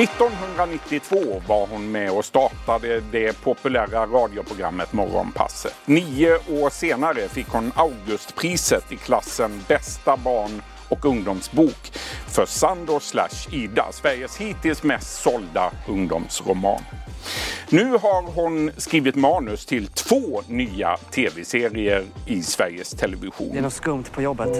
1992 var hon med och startade det populära radioprogrammet Morgonpasset. Nio år senare fick hon Augustpriset i klassen Bästa barn och ungdomsbok för Sandor slash Ida, Sveriges hittills mest sålda ungdomsroman. Nu har hon skrivit manus till två nya tv-serier i Sveriges Television. Det är något skumt på jobbet.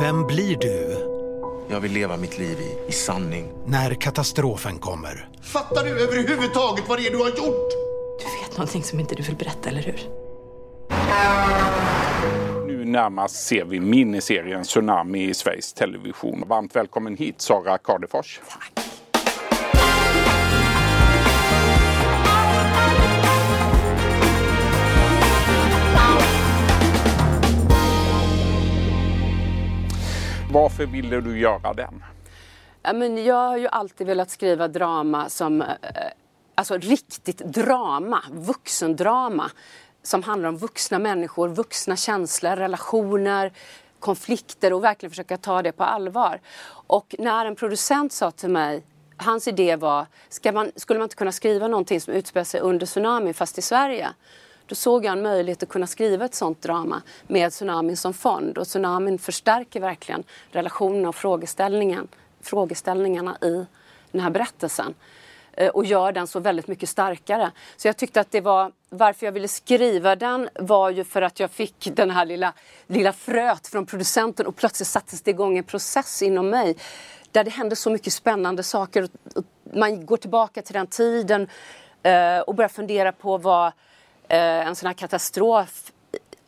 Vem blir du Jag vill leva mitt liv i, i sanning. när katastrofen kommer? Fattar du överhuvudtaget vad det är du har gjort? Du vet någonting som inte du vill berätta, eller hur? Nu närmast ser vi miniserien Tsunami i Sveriges Television. Varmt välkommen hit Sara Kadefors. Varför ville du göra den? Ja, men jag har ju alltid velat skriva drama som, eh, alltså riktigt drama, vuxendrama. Som handlar om vuxna människor, vuxna känslor, relationer, konflikter och verkligen försöka ta det på allvar. Och när en producent sa till mig, hans idé var, ska man, skulle man inte kunna skriva någonting som utspelar sig under tsunamin fast i Sverige? Då såg jag en möjlighet att kunna skriva ett sånt drama med tsunamin som fond. Och tsunamin förstärker verkligen relationerna och frågeställningen, frågeställningarna i den här berättelsen. Eh, och gör den så väldigt mycket starkare. Så jag tyckte att det var, varför jag ville skriva den var ju för att jag fick den här lilla, lilla fröet från producenten och plötsligt sattes det igång en process inom mig där det hände så mycket spännande saker. Man går tillbaka till den tiden eh, och börjar fundera på vad en sån här katastrof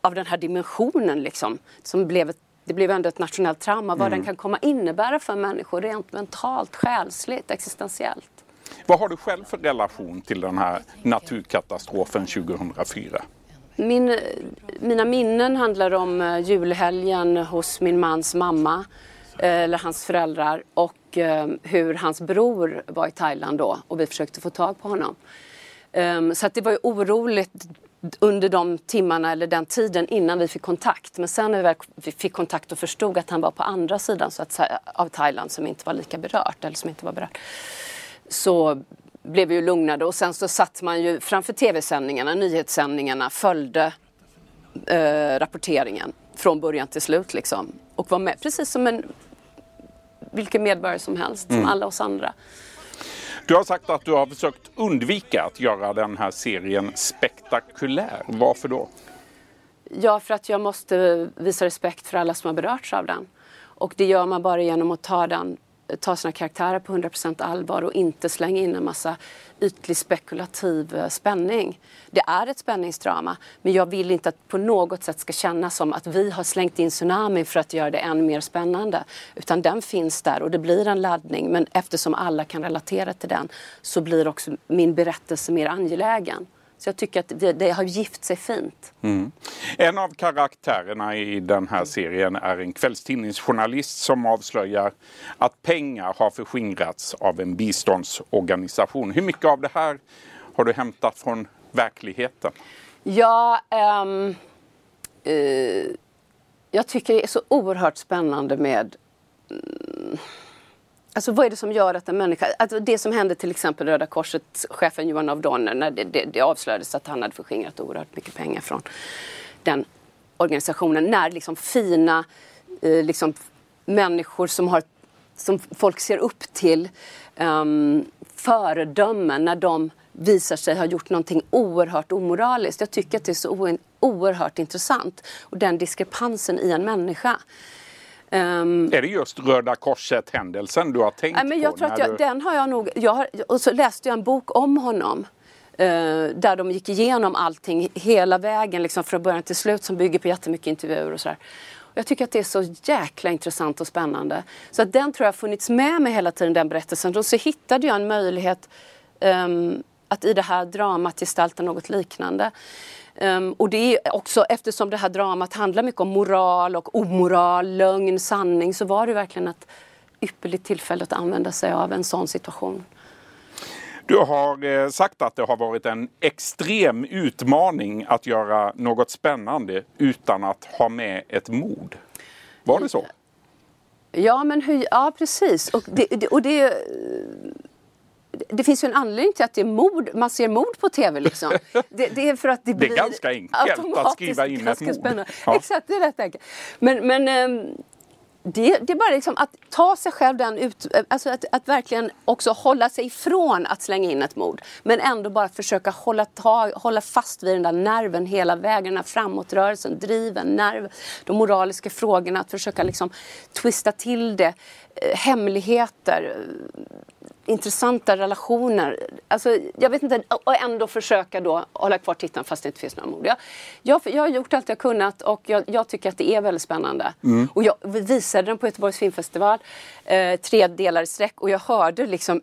av den här dimensionen liksom, som blev ett, det blev ändå ett nationellt trauma, vad den kan komma innebära för människor rent mentalt, själsligt, existentiellt. Vad har du själv för relation till den här naturkatastrofen 2004? Min, mina minnen handlar om eh, julhelgen hos min mans mamma, eh, eller hans föräldrar, och eh, hur hans bror var i Thailand då och vi försökte få tag på honom. Ehm, Så att det var ju oroligt under de timmarna eller den tiden innan vi fick kontakt. Men sen när vi fick kontakt och förstod att han var på andra sidan så att, av Thailand som inte var lika berört, eller som inte var berört, så blev vi ju lugnade och sen så satt man ju framför tv-sändningarna, nyhetssändningarna, följde eh, rapporteringen från början till slut liksom. Och var med, precis som en vilken medborgare som helst, som alla oss andra. Du har sagt att du har försökt undvika att göra den här serien spektakulär. Varför då? Ja, för att jag måste visa respekt för alla som har berörts av den. Och det gör man bara genom att ta, den, ta sina karaktärer på 100% allvar och inte slänga in en massa ytlig spekulativ eh, spänning. Det är ett spänningsdrama, men jag vill inte att på något sätt ska kännas som att vi har slängt in tsunami för att göra det än mer spännande. Utan den finns där och det blir en laddning, men eftersom alla kan relatera till den så blir också min berättelse mer angelägen. Så jag tycker att det, det har gift sig fint. En av karaktärerna i den här serien är en kvällstidningsjournalist som avslöjar att pengar har förskingrats av en biståndsorganisation. Hur mycket av det här har du hämtat från verkligheten? Ja, ehm, eh, jag tycker det är så oerhört spännande med mm, Alltså vad är det som gör att en människa, alltså det som hände till exempel Röda Korsets chefen Johan af Donner när det, det, det avslöjades att han hade förskingrat oerhört mycket pengar från den organisationen. När liksom fina eh, liksom människor som, har, som folk ser upp till, um, föredömen, när de visar sig ha gjort någonting oerhört omoraliskt. Jag tycker att det är så oerhört intressant. Och den diskrepansen i en människa. Ehm, Är det just Röda Korset-händelsen du har tänkt Nej, men jag på? tror att jag, du- den har jag nog... Jag har, och så läste jag en bok om honom. Eh, där de gick igenom allting hela vägen liksom från början till slut som bygger på jättemycket intervjuer och sådär. Och jag tycker att det är så jäkla intressant och spännande. Så att den tror jag har funnits med mig hela tiden, den berättelsen. Och så hittade jag en möjlighet ehm, att i det här dramat gestalta något liknande. Um, och det är också eftersom det här dramat handlar mycket om moral och omoral, lögn, sanning så var det verkligen ett ypperligt tillfälle att använda sig av en sån situation. Du har eh, sagt att det har varit en extrem utmaning att göra något spännande utan att ha med ett mord. Var det så? Ja, men hur, ja precis. Och det, det, och det, det finns ju en anledning till att det är mord, man ser mord på tv. Liksom. Det, det är för att det Det är ganska enkelt att skriva in ett mord. Ja. Exakt, det är rätt enkelt. Men, men ehm, det, det, är bara liksom att ta sig själv den ut, alltså att, att, verkligen också hålla sig ifrån att slänga in ett mord. Men ändå bara försöka hålla, ta, hålla fast vid den där nerven hela vägen, den här framåtrörelsen, driven, nerv, de moraliska frågorna, att försöka liksom twista till det, eh, hemligheter, intressanta relationer. Alltså, jag vet inte, och ändå försöka då hålla kvar tittaren fast det inte finns några mord. Jag, jag, jag har gjort allt jag kunnat och jag, jag tycker att det är väldigt spännande. Mm. Och jag visade den på Göteborgs filmfestival, eh, tre delar i sträck och jag hörde liksom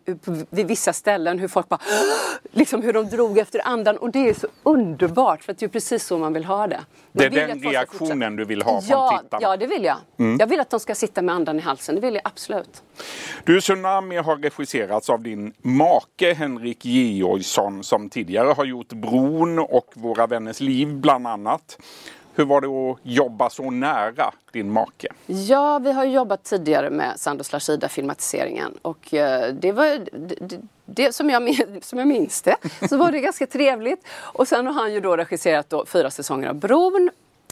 vid vissa ställen hur folk bara liksom hur de drog efter andan och det är så underbart för att det är precis så man vill ha det. Det är den reaktionen du vill ha från ja, tittarna? Ja, det vill jag. Mm. Jag vill att de ska sitta med andan i halsen, det vill jag absolut. Du, Tsunami har regisserats av din make Henrik Georgsson som tidigare har gjort Bron och Våra vänners liv bland annat. Hur var det att jobba så nära din make? Ja, vi har jobbat tidigare med Sandos Lashida filmatiseringen och eh, det var det, det, som, jag, som jag minns det så var det ganska trevligt. Och sen har han ju då regisserat då fyra säsonger av Bron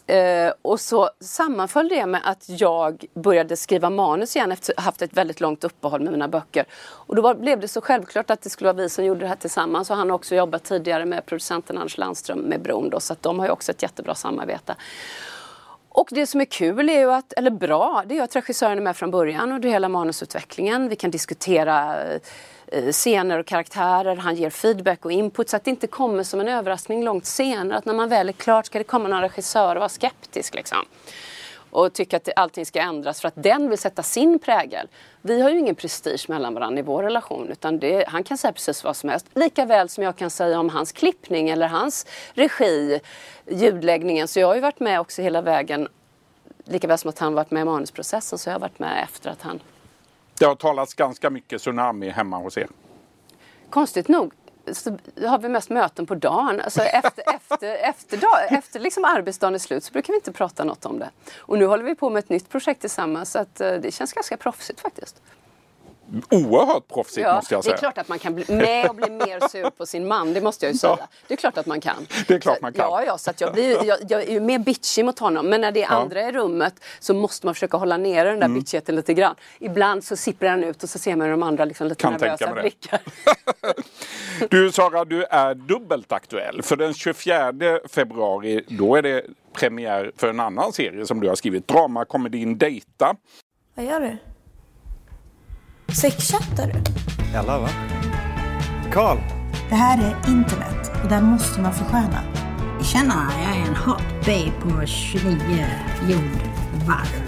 Eh, och så sammanföll det med att jag började skriva manus igen efter att ha haft ett väldigt långt uppehåll med mina böcker. Och då var, blev det så självklart att det skulle vara vi som gjorde det här tillsammans. Och han har också jobbat tidigare med producenten Anders Landström med Bron då, så att de har ju också ett jättebra samarbete. Och det som är kul, är ju att, eller bra, det är att regissören är med från början under hela manusutvecklingen. Vi kan diskutera eh, scener och karaktärer, han ger feedback och input så att det inte kommer som en överraskning långt senare. Att när man väl är klart ska det komma någon regissör och vara skeptisk liksom. Och tycka att allting ska ändras för att den vill sätta sin prägel. Vi har ju ingen prestige mellan varandra i vår relation utan det, han kan säga precis vad som helst. Lika väl som jag kan säga om hans klippning eller hans regi, ljudläggningen. Så jag har ju varit med också hela vägen lika väl som att han varit med i manusprocessen så jag har varit med efter att han det har talats ganska mycket tsunami hemma hos er. Konstigt nog så har vi mest möten på dagen. Alltså efter, efter, efter, dag, efter liksom arbetsdagen är slut så brukar vi inte prata något om det. Och nu håller vi på med ett nytt projekt tillsammans så att eh, det känns ganska proffsigt faktiskt oerhört proffsigt ja, måste jag säga. Det är klart att man kan bli med och bli mer sur på sin man, det måste jag ju säga. Ja. Det är klart att man kan. Det är klart man kan. Ja, ja så att jag, blir, jag, jag är ju mer bitchig mot honom. Men när det är ja. andra i rummet så måste man försöka hålla nere den där mm. bitchigheten lite grann. Ibland så sipprar han ut och så ser man de andra liksom lite kan nervösa blickar. du Sara, du är dubbelt aktuell. För den 24 februari då är det premiär för en annan serie som du har skrivit. Dramakomedin Dejta. Vad gör du? Sexchattar du? Alla va? Karl! Det här är internet och där måste man försköna. Tjena, jag är en hot babe på 29 jordvarv.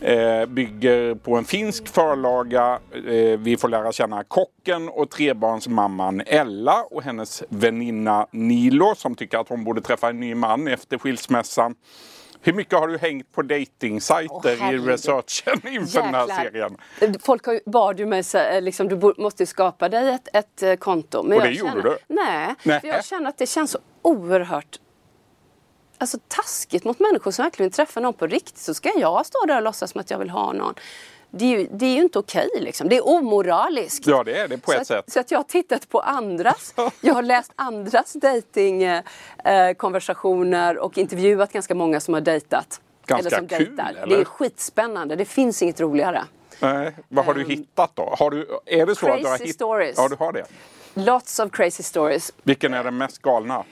Eh, bygger på en finsk förlaga. Eh, vi får lära känna kocken och trebarnsmamman Ella och hennes väninna Nilo som tycker att hon borde träffa en ny man efter skilsmässan. Hur mycket har du hängt på dejtingsajter oh, i researchen inför Jäklar. den här serien? Folk har, bad ju mig säga liksom, du måste skapa dig ett, ett eh, konto. Men Och det gjorde känner, du? Nej, nej. jag känner att det känns så oerhört alltså, taskigt mot människor som verkligen vill träffa någon på riktigt. Så ska jag stå där och låtsas som att jag vill ha någon det är ju, det är ju inte okej. Liksom. Det är omoraliskt. Ja, det är det på ett så sätt. Att, så att jag har tittat på andras. jag har läst andras dejtingkonversationer eh, och intervjuat ganska många som har dejtat. Ganska eller som kul, dejtar. eller? Det är skitspännande. Det finns inget roligare. Nej. Vad har du um, hittat då? Har du, är det så crazy att du har hitt... stories. Ja, du har det. Lots of crazy stories. Vilken är den mest galna?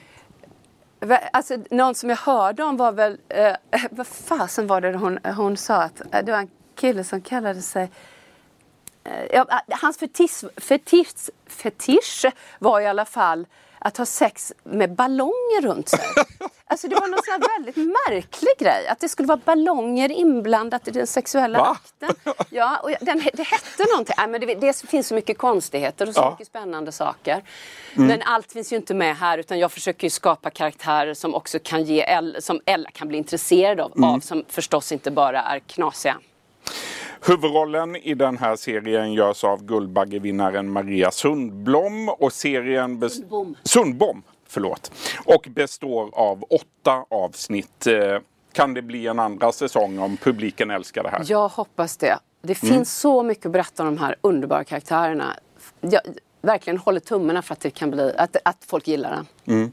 Alltså, någon som jag hörde om var väl, eh, vad fasen var det hon, hon sa att eh, det var en kille som kallade sig ja, hans fetisch, fetisch, fetisch var i alla fall att ha sex med ballonger runt sig. Alltså det var någon sån väldigt märklig grej. Att det skulle vara ballonger inblandat i den sexuella Va? akten. Ja, och den, det hette någonting. Nej, men det, det finns så mycket konstigheter och så Ja. mycket spännande saker. Mm. Men allt finns ju inte med här utan jag försöker ju skapa karaktärer som också kan ge som Ella kan bli intresserad av, Mm. av som förstås inte bara är knasiga. Huvudrollen i den här serien görs av Guldbaggevinnaren Maria Sundblom och serien Sundbom. Sundbom, förlåt. Och består av åtta avsnitt. Eh, Kan det bli en andra säsong om publiken älskar det här? Jag hoppas det. Det Mm. finns så mycket att berätta om de här underbara karaktärerna. Jag verkligen håller tummarna för att, det kan bli, att, att folk gillar den. Mm.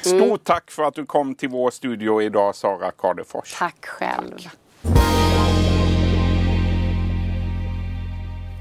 Stort tack för att du kom till vår studio idag, Sara Kadefors. Tack själv.